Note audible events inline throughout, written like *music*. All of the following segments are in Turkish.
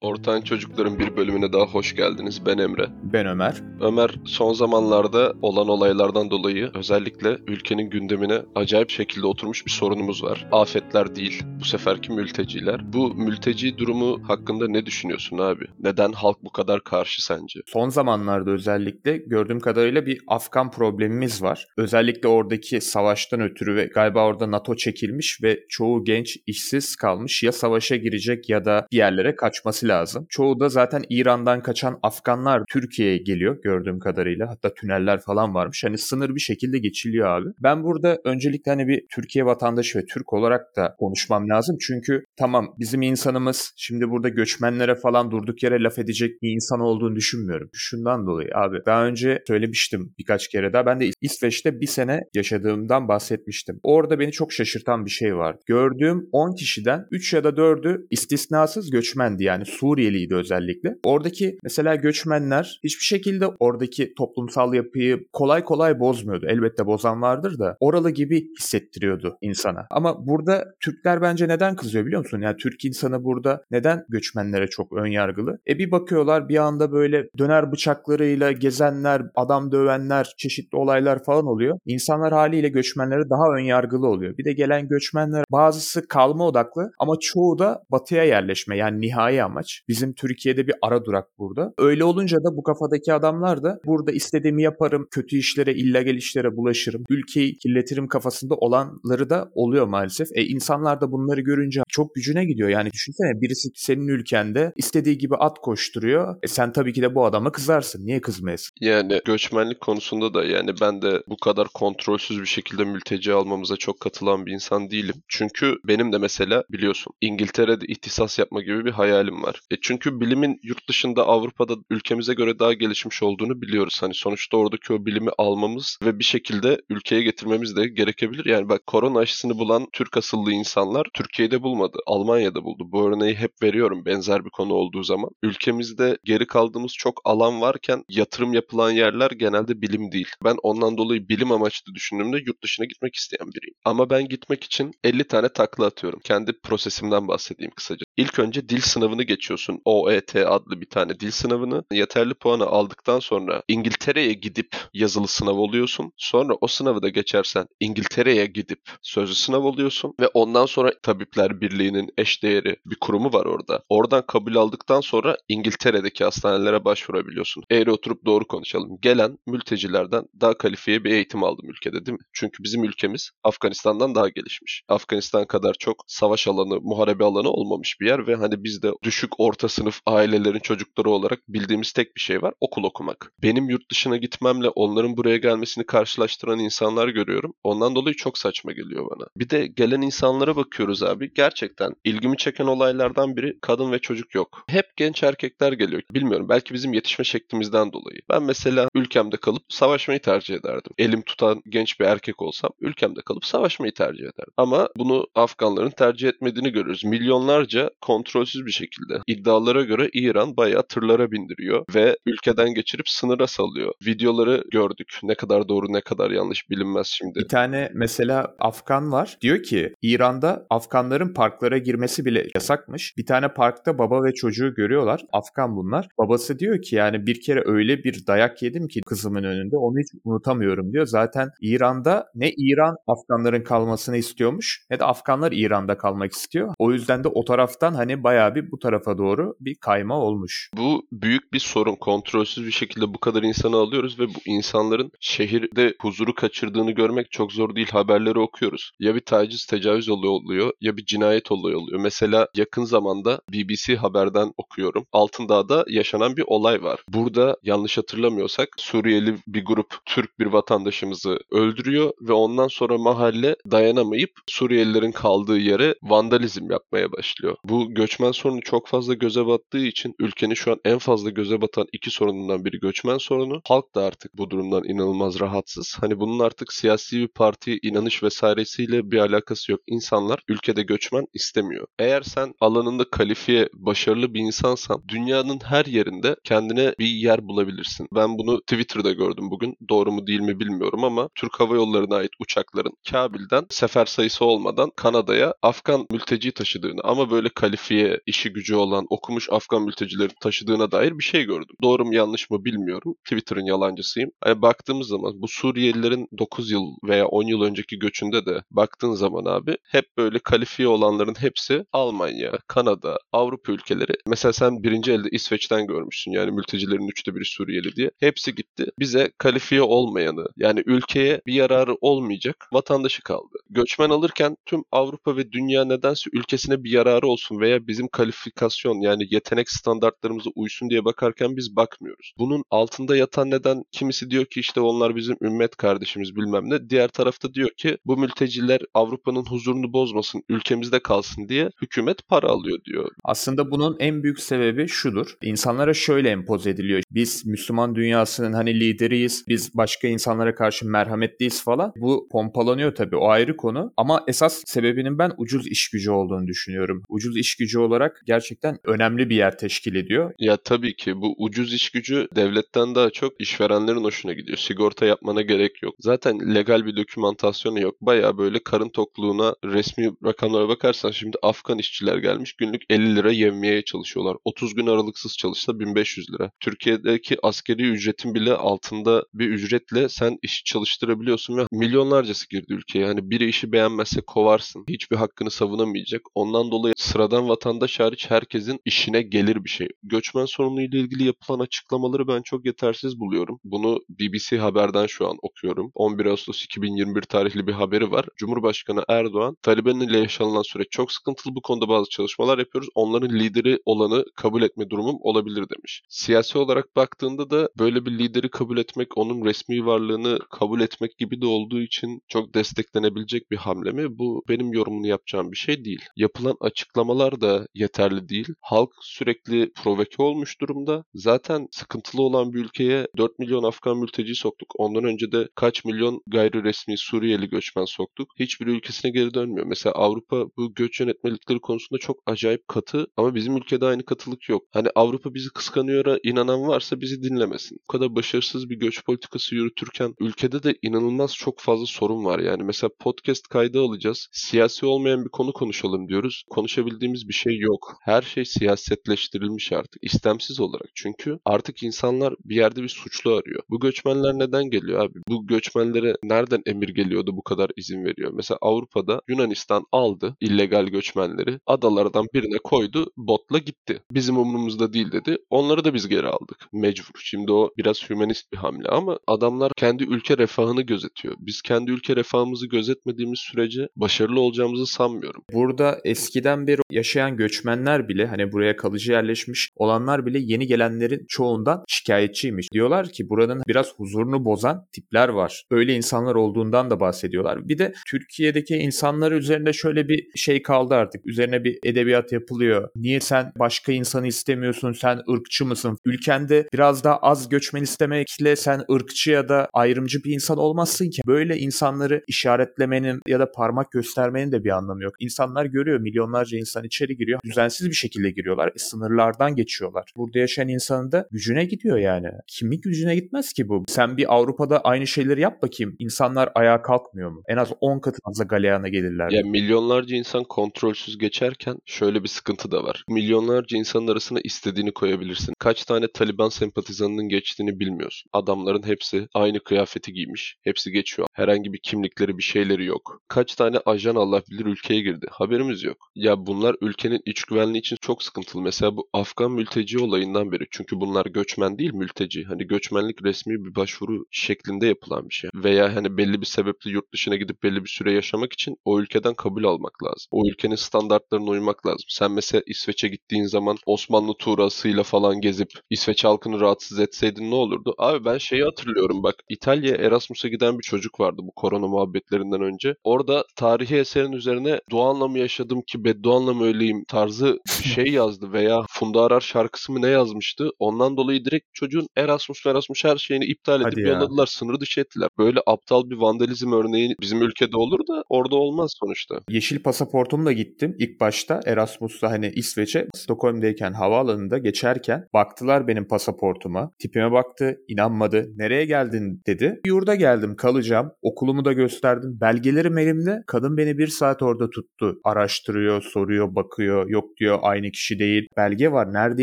Ortağın Çocukların bir bölümüne daha hoş geldiniz. Ben Emre. Ben Ömer. Ömer son zamanlarda olan olaylardan dolayı özellikle ülkenin gündemine acayip şekilde oturmuş bir sorunumuz var. Afetler değil, bu seferki mülteciler. Bu mülteci durumu hakkında ne düşünüyorsun abi? Neden halk bu kadar karşı sence? Son zamanlarda özellikle gördüğüm kadarıyla bir Afgan problemimiz var. Özellikle oradaki savaştan ötürü ve galiba orada NATO çekilmiş ve çoğu genç işsiz kalmış. Ya savaşa girecek ya da bir yerlere kaçması lazım. Çoğu da zaten İran'dan kaçan Afganlar Türkiye'ye geliyor gördüğüm kadarıyla. Hatta tüneller falan varmış. Hani sınır bir şekilde geçiliyor abi. Ben burada öncelikle hani bir Türkiye vatandaşı ve Türk olarak da konuşmam lazım. Çünkü tamam bizim insanımız şimdi burada göçmenlere falan durduk yere laf edecek bir insan olduğunu düşünmüyorum. Şundan dolayı abi daha önce söylemiştim birkaç kere daha. Ben de İsveç'te bir sene yaşadığımdan bahsetmiştim. Orada beni çok şaşırtan bir şey var. Gördüğüm 10 kişiden 3 ya da 4'ü istisnasız göçmendi yani Suriyeliydi özellikle. Oradaki mesela göçmenler hiçbir şekilde oradaki toplumsal yapıyı kolay kolay bozmuyordu. Elbette bozan vardır da oralı gibi hissettiriyordu insana. Ama burada Türkler bence neden kızıyor biliyor musun? Yani Türk insanı burada neden göçmenlere çok ön yargılı? E bir bakıyorlar bir anda böyle döner bıçaklarıyla gezenler, adam dövenler, çeşitli olaylar falan oluyor. İnsanlar haliyle göçmenlere daha ön yargılı oluyor. Bir de gelen göçmenler bazısı kalma odaklı ama çoğu da batıya yerleşme yani nihai amaç. Bizim Türkiye'de bir ara durak burada. Öyle olunca da bu kafadaki adamlar da burada istediğimi yaparım, kötü işlere, illegal işlere bulaşırım, ülkeyi kirletirim kafasında olanları da oluyor maalesef. E insanlar da bunları görünce çok gücüne gidiyor. Yani düşünsene birisi senin ülkende istediği gibi at koşturuyor. E sen tabii ki de bu adama kızarsın. Niye kızmayasın? Yani göçmenlik konusunda da yani ben de bu kadar kontrolsüz bir şekilde mülteci almamıza çok katılan bir insan değilim. Çünkü benim de mesela biliyorsun İngiltere'de ihtisas yapma gibi bir hayalim var. E çünkü bilimin yurt dışında Avrupa'da ülkemize göre daha gelişmiş olduğunu biliyoruz. Hani sonuçta oradaki o bilimi almamız ve bir şekilde ülkeye getirmemiz de gerekebilir. Yani bak korona aşısını bulan Türk asıllı insanlar Türkiye'de bulmadı. Almanya'da buldu. Bu örneği hep veriyorum benzer bir konu olduğu zaman. Ülkemizde geri kaldığımız çok alan varken yatırım yapılan yerler genelde bilim değil. Ben ondan dolayı bilim amaçlı düşündüğümde yurt dışına gitmek isteyen biriyim. Ama ben gitmek için 50 tane takla atıyorum. Kendi prosesimden bahsedeyim kısaca. İlk önce dil sınavını geçiyorsun. OET adlı bir tane dil sınavını. Yeterli puanı aldıktan sonra İngiltere'ye gidip yazılı sınav oluyorsun. Sonra o sınavı da geçersen İngiltere'ye gidip sözlü sınav oluyorsun. Ve ondan sonra Tabipler Birliği'nin eşdeğeri bir kurumu var orada. Oradan kabul aldıktan sonra İngiltere'deki hastanelere başvurabiliyorsun. Eğri oturup doğru konuşalım. Gelen mültecilerden daha kalifiye bir eğitim aldım ülkede değil mi? Çünkü bizim ülkemiz Afganistan'dan daha gelişmiş. Afganistan kadar çok savaş alanı, muharebe alanı olmamış bir yer ve hani bizde düşük orta sınıf ailelerin çocukları olarak bildiğimiz tek bir şey var. Okul okumak. Benim yurt dışına gitmemle onların buraya gelmesini karşılaştıran insanlar görüyorum. Ondan dolayı çok saçma geliyor bana. Bir de gelen insanlara bakıyoruz abi. Gerçekten ilgimi çeken olaylardan biri kadın ve çocuk yok. Hep genç erkekler geliyor. Bilmiyorum belki bizim yetişme şeklimizden dolayı. Ben mesela ülkemde kalıp savaşmayı tercih ederdim. Elim tutan genç bir erkek olsam ülkemde kalıp savaşmayı tercih ederdim. Ama bunu Afganların tercih etmediğini görüyoruz. Milyonlarca kontrolsüz bir şekilde. İddialara göre İran bayağı tırlara bindiriyor ve ülkeden geçirip sınıra salıyor. Videoları gördük. Ne kadar doğru ne kadar yanlış bilinmez şimdi. Bir tane mesela Afgan var. Diyor ki İran'da Afganların parklara girmesi bile yasakmış. Bir tane parkta baba ve çocuğu görüyorlar. Afgan bunlar. Babası diyor ki yani bir kere öyle bir dayak yedim ki kızımın önünde onu hiç unutamıyorum diyor. Zaten İran'da ne İran Afganların kalmasını istiyormuş ne de Afganlar İran'da kalmak istiyor. O yüzden de o taraftan hani bayağı bir bu tarafa doğru bir kayma olmuş. Bu büyük bir sorun. Kontrolsüz bir şekilde bu kadar insanı alıyoruz ve bu insanların şehirde huzuru kaçırdığını görmek çok zor değil. Haberleri okuyoruz. Ya bir taciz, tecavüz olayı oluyor ya bir cinayet olayı oluyor. Mesela yakın zamanda BBC Haber'den okuyorum. Altındağ'da yaşanan bir olay var. Burada yanlış hatırlamıyorsak Suriyeli bir grup Türk bir vatandaşımızı öldürüyor ve ondan sonra mahalle dayanamayıp Suriyelilerin kaldığı yere vandalizm yapmaya başlıyor. Bu göçmen sorunu çok fazla göze battığı için ülkenin şu an en fazla göze batan iki sorunundan biri göçmen sorunu. Halk da artık bu durumdan inanılmaz rahatsız. Hani bunun artık siyasi bir parti inanış vesairesiyle bir alakası yok. İnsanlar ülkede göçmen istemiyor. Eğer sen alanında kalifiye, başarılı bir insansan dünyanın her yerinde kendine bir yer bulabilirsin. Ben bunu Twitter'da gördüm bugün. Doğru mu değil mi bilmiyorum ama Türk Hava Yolları'na ait uçakların Kabil'den sefer sayısı olmadan Kanada'ya Afgan mülteci taşıdığını ama böyle kalifiye, işi gücü olan olan okumuş Afgan mültecilerin taşıdığına dair bir şey gördüm. Doğru mu yanlış mı bilmiyorum. Twitter'ın yalancısıyım. Yani baktığımız zaman bu Suriyelilerin 9 yıl veya 10 yıl önceki göçünde de baktığın zaman abi hep böyle kalifiye olanların hepsi Almanya, Kanada, Avrupa ülkeleri. Mesela sen birinci elde İsveç'ten görmüşsün yani mültecilerin üçte biri Suriyeli diye. Hepsi gitti. Bize kalifiye olmayanı yani ülkeye bir yararı olmayacak vatandaşı kaldı. Göçmen alırken tüm Avrupa ve dünya nedense ülkesine bir yararı olsun veya bizim kalifikasyon yani yetenek standartlarımıza uysun diye bakarken biz bakmıyoruz. Bunun altında yatan neden kimisi diyor ki işte onlar bizim ümmet kardeşimiz bilmem ne. Diğer tarafta diyor ki bu mülteciler Avrupa'nın huzurunu bozmasın, ülkemizde kalsın diye hükümet para alıyor diyor. Aslında bunun en büyük sebebi şudur. İnsanlara şöyle empoze ediliyor. Biz Müslüman dünyasının hani lideriyiz. Biz başka insanlara karşı merhametliyiz falan. Bu pompalanıyor tabii o ayrı konu. Ama esas sebebinin ben ucuz iş gücü olduğunu düşünüyorum. Ucuz iş gücü olarak gerçekten önemli bir yer teşkil ediyor. Ya tabii ki bu ucuz iş gücü devletten daha çok işverenlerin hoşuna gidiyor. Sigorta yapmana gerek yok. Zaten legal bir dokümantasyonu yok. Baya böyle karın tokluğuna resmi rakamlara bakarsan şimdi Afgan işçiler gelmiş günlük 50 lira yevmiyeye çalışıyorlar. 30 gün aralıksız çalışsa 1500 lira. Türkiye'deki askeri ücretin bile altında bir ücretle sen iş çalıştırabiliyorsun ve milyonlarcası girdi ülkeye. Yani biri işi beğenmezse kovarsın. Hiçbir hakkını savunamayacak. Ondan dolayı sıradan vatandaş hariç herkesin işine gelir bir şey. Göçmen sorunu ilgili yapılan açıklamaları ben çok yetersiz buluyorum. Bunu BBC Haber'den şu an okuyorum. 11 Ağustos 2021 tarihli bir haberi var. Cumhurbaşkanı Erdoğan, Taliban ile yaşanılan süreç çok sıkıntılı bu konuda bazı çalışmalar yapıyoruz. Onların lideri olanı kabul etme durumum olabilir demiş. Siyasi olarak baktığında da böyle bir lideri kabul etmek, onun resmi varlığını kabul etmek gibi de olduğu için çok desteklenebilecek bir hamle mi? Bu benim yorumunu yapacağım bir şey değil. Yapılan açıklamalar da yeterli değil. Halk sürekli provoke olmuş durumda. Zaten sıkıntılı olan bir ülkeye 4 milyon Afgan mülteci soktuk. Ondan önce de kaç milyon gayri resmi Suriyeli göçmen soktuk. Hiçbir ülkesine geri dönmüyor. Mesela Avrupa bu göç yönetmelikleri konusunda çok acayip katı ama bizim ülkede aynı katılık yok. Hani Avrupa bizi kıskanıyor'a inanan varsa bizi dinlemesin. Bu kadar başarısız bir göç politikası yürütürken ülkede de inanılmaz çok fazla sorun var. Yani mesela podcast kaydı alacağız. Siyasi olmayan bir konu konuşalım diyoruz. Konuşabildiğimiz bir şey yok. Her şey siyasetleştirilmiş artık. istemsiz olarak. Çünkü artık insanlar bir yerde bir suçlu arıyor. Bu göçmenler neden geliyor abi? Bu göçmenlere nereden emir geliyordu bu kadar izin veriyor? Mesela Avrupa'da Yunanistan aldı illegal göçmenleri. Adalardan birine koydu. Botla gitti. Bizim umurumuzda değil dedi. Onları da biz geri aldık. Mecbur. Şimdi o biraz hümanist bir hamle ama adamlar kendi ülke refahını gözetiyor. Biz kendi ülke refahımızı gözetmediğimiz sürece başarılı olacağımızı sanmıyorum. Burada eskiden beri yaşayan göçmenler bile hani buraya kalıcı yerleşmiş olanlar bile yeni gelenlerin çoğundan şikayetçiymiş. Diyorlar ki buranın biraz huzurunu bozan tipler var. Öyle insanlar olduğundan da bahsediyorlar. Bir de Türkiye'deki insanlar üzerinde şöyle bir şey kaldı artık. Üzerine bir edebiyat yapılıyor. Niye sen başka insanı istemiyorsun? Sen ırkçı mısın? Ülkende biraz daha az göçmen istemekle sen ırkçı ya da ayrımcı bir insan olmazsın ki. Böyle insanları işaretlemenin ya da parmak göstermenin de bir anlamı yok. İnsanlar görüyor milyonlarca insan içeri giriyor. Düzensiz bir şekilde giriyorlar. E, sınırlardan geçiyorlar. Burada yaşayan insanın da gücüne gidiyor yani. Kimin gücüne gitmez ki bu? Sen bir Avrupa'da aynı şeyleri yap bakayım. İnsanlar ayağa kalkmıyor mu? En az 10 katı fazla galeyana gelirler. Ya milyonlarca insan kontrolsüz geçerken şöyle bir sıkıntı da var. Milyonlarca insanın arasına istediğini koyabilirsin. Kaç tane Taliban sempatizanının geçtiğini bilmiyorsun. Adamların hepsi aynı kıyafeti giymiş. Hepsi geçiyor. Herhangi bir kimlikleri bir şeyleri yok. Kaç tane ajan Allah bilir ülkeye girdi. Haberimiz yok. Ya bunlar ülkenin iç güvenliği için çok sıkıntılı. Mesela bu Afgan mülteci olayından beri. Çünkü bunlar göçmen değil mülteci. Hani göçmenlik resmi bir başvuru şeklinde yapılan bir şey. Veya hani belli bir sebeple yurt dışına gidip belli bir süre yaşamak için o ülkeden kabul almak lazım. O ülkenin standartlarına uymak lazım. Sen mesela İsveç'e gittiğin zaman Osmanlı tuğrasıyla falan gezip İsveç halkını rahatsız etseydin ne olurdu? Abi ben şeyi hatırlıyorum bak İtalya Erasmus'a giden bir çocuk vardı bu korona muhabbetlerinden önce. Orada tarihi eserin üzerine Doğan'la mı yaşadım ki bedduanla mı öleyim tarzı *laughs* şey yazdı veya Funda Arar şarkısı mı ne yazmıştı. Ondan dolayı direkt çocuğun Erasmus Erasmus her şeyini iptal edip Hadi ya. yolladılar. Sınır dışı ettiler. Böyle aptal bir vandalizm örneği bizim ülkede olur da orada olmaz sonuçta. Yeşil pasaportumla gittim. İlk başta Erasmus'ta hani İsveç'e Stockholm'deyken havaalanında geçerken baktılar benim pasaportuma. Tipime baktı, inanmadı. Nereye geldin dedi. Yurda geldim, kalacağım. Okulumu da gösterdim. Belgelerim elimde. Kadın beni bir saat orada tuttu. Araştırıyor, soruyor, bakıyor. Yok diyor aynı kişi değil. Belge var. Nerede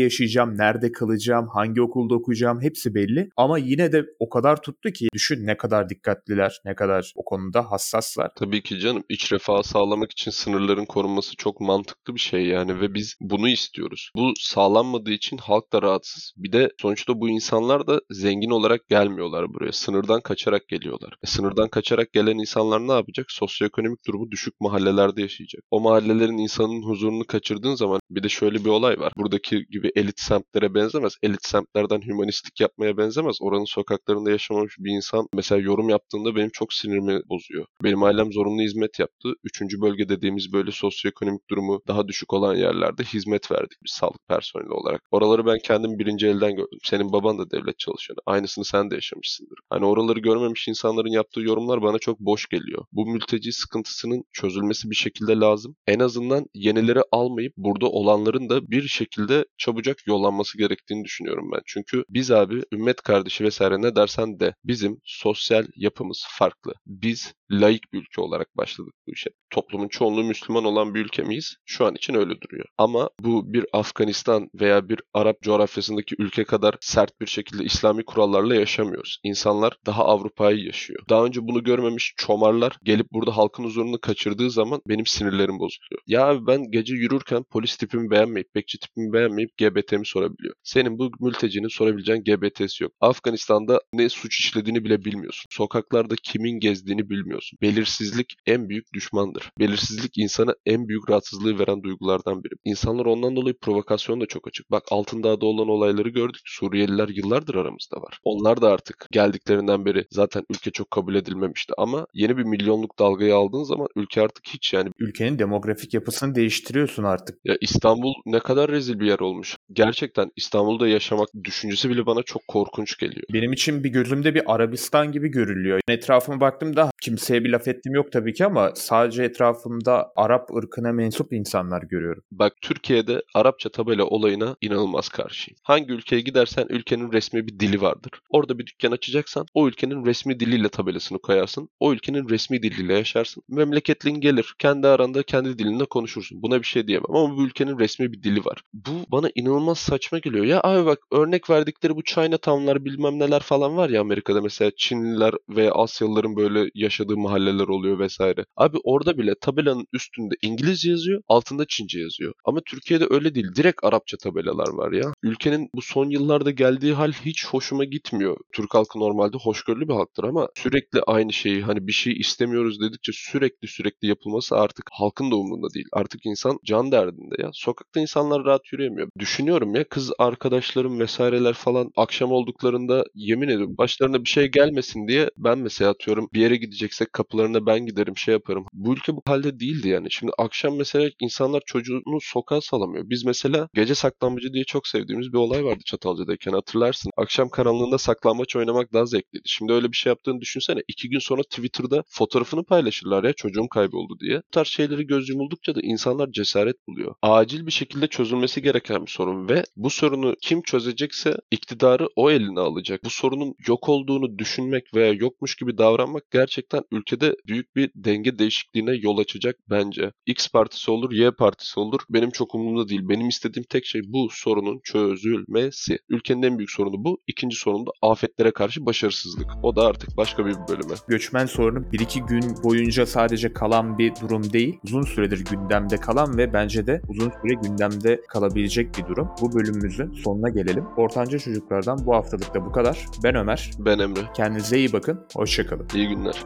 yaşayacağım, nerede kalacağım, hangi okulda okuyacağım hepsi belli. Ama yine de o kadar tuttu ki düşün ne kadar dikkatliler, ne kadar o konuda hassaslar. Tabii ki canım iç refahı sağlamak için sınırların korunması çok mantıklı bir şey yani ve biz bunu istiyoruz. Bu sağlanmadığı için halk da rahatsız. Bir de sonuçta bu insanlar da zengin olarak gelmiyorlar buraya. Sınırdan kaçarak geliyorlar. E, sınırdan kaçarak gelen insanlar ne yapacak? Sosyoekonomik durumu düşük mahallelerde yaşayacak. O mahallelerin insanın huzurunu kaçırdığın zaman bir de şöyle bir olay var. Buradaki gibi elit semtlere benzemez. Elit semtlerden hümanistlik yapmaya benzemez. Oranın sokaklarında yaşamamış bir insan mesela yorum yaptığında benim çok sinirimi bozuyor. Benim ailem zorunlu hizmet yaptı. Üçüncü bölge dediğimiz böyle sosyoekonomik durumu daha düşük olan yerlerde hizmet verdik biz sağlık personeli olarak. Oraları ben kendim birinci elden gördüm. Senin baban da devlet çalışanı. Aynısını sen de yaşamışsındır. Hani oraları görmemiş insanların yaptığı yorumlar bana çok boş geliyor. Bu mülteci sıkıntısının çözülmesi bir şekilde lazım. En azından yenileri almayıp burada olanların da bir şekilde çabucak yollanması gerektiğini düşünüyorum ben. Çünkü biz abi ümmet kardeşi vesaire ne dersen de bizim sosyal yapımız farklı. Biz laik bir ülke olarak başladık bu işe. Toplumun çoğunluğu Müslüman olan bir ülke miyiz? Şu an için öyle duruyor. Ama bu bir Afganistan veya bir Arap coğrafyasındaki ülke kadar sert bir şekilde İslami kurallarla yaşamıyoruz. İnsanlar daha Avrupa'yı yaşıyor. Daha önce bunu görmemiş çomarlar gelip burada halkın huzurunu kaçırdığı zaman benim sinirlerim bozuluyor. Ya abi ben gece yürürken polis tipimi beğenmeyip, bekçi tipimi beğenmeyip GBT'mi sorabiliyor. Senin bu mültecinin sorabileceğin GBT'si yok. Afganistan'da ne suç işlediğini bile bilmiyorsun. Sokaklarda kimin gezdiğini bilmiyorsun. Belirsizlik en büyük düşmandır. Belirsizlik insana en büyük rahatsızlığı veren duygulardan biri. İnsanlar ondan dolayı provokasyon da çok açık. Bak Altındağ'da olan olayları gördük. Suriyeliler yıllardır aramızda var. Onlar da artık geldiklerinden beri zaten ülke çok kabul edilmemişti ama yeni bir milyonluk dalgayı aldığın zaman ülke artık hiç yani Ülkenin demografik yapısını değiştiriyorsun artık. ya İstanbul ne kadar rezil bir yer olmuş. Gerçekten İstanbul'da yaşamak düşüncesi bile bana çok korkunç geliyor. Benim için bir gözümde bir Arabistan gibi görülüyor. Etrafıma baktığımda kimseye bir laf ettiğim yok tabii ki ama sadece etrafımda Arap ırkına mensup insanlar görüyorum. Bak Türkiye'de Arapça tabela olayına inanılmaz karşıyım. Hangi ülkeye gidersen ülkenin resmi bir dili vardır. Orada bir dükkan açacaksan o ülkenin resmi diliyle tabelasını koyarsın. O ülkenin resmi diliyle yaşarsın. Memleketliğin gelir. Kendi aranda kendi dilinde konuşursun. Buna bir şey diyemem ama bu ülkenin resmi bir dili var. Bu bana inanılmaz saçma geliyor. Ya abi bak örnek verdikleri bu Chinatown'lar bilmem neler falan var ya Amerika'da mesela Çinliler veya Asyalıların böyle yaşadığı mahalleler oluyor vesaire. Abi orada bile tabelanın üstünde İngilizce yazıyor, altında Çince yazıyor. Ama Türkiye'de öyle değil. Direkt Arapça tabelalar var ya. Ülkenin bu son yıllarda geldiği hal hiç hoşuma gitmiyor. Türk halkı normalde hoşgörülü bir halktır ama sürekli aynı şeyi hani bir şey istemiyoruz dedikçe sürekli sürekli yapılması artık halkın da umurunda değil. Artık insan can derdinde ya. Sokakta insanlar rahat yürüyemiyor. Düşünüyorum ya kız arkadaşlarım vesaireler falan akşam olduklarında yemin ediyorum başlarına bir şey gelmesin diye ben mesela atıyorum bir yere gideceksek kapılarına ben giderim şey yaparım. Bu ülke bu halde değildi yani. Şimdi akşam mesela insanlar çocuğunu sokağa salamıyor. Biz mesela gece saklanmacı diye çok sevdiğimiz bir olay vardı Çatalca'dayken hatırlarsın. Akşam karanlığında saklambaç oynamak daha zevkliydi. Şimdi öyle bir şey yaptığını düşünsene. iki gün sonra Twitter'da fotoğrafını paylaşırlar ya çocuğum kayboldu diye. Bu tarz şeyleri göz yumuldukça da insanlar cesaret buluyor. Acil bir şekilde çözülmesi gereken bir sorun ve bu sorunu kim çözecekse iktidarı o eline alacak. Bu sorunun yok olduğunu düşünmek veya yokmuş gibi davranmak gerçekten ülkede büyük bir denge değişikliğine yol açacak bence. X partisi olur, Y partisi olur. Benim çok umurumda değil. Benim istediğim tek şey bu sorunun çözülmesi. Ülkenin en büyük sorunu bu. İkinci sorun da afetlere karşı başarısızlık. O da artık başka bir bölüme. Göçmen sorunu 1-2 gün boyunca sadece kalan bir durum değil. Uzun süredir gündemde kalan ve bence de uzun süre gündemde kalabilecek bir durum. Bu bölümümüzün sonuna gelelim. Ortanca Çocuklardan bu haftalık da bu kadar. Ben Ömer. Ben Emre. Kendinize iyi bakın. Hoşçakalın. İyi günler.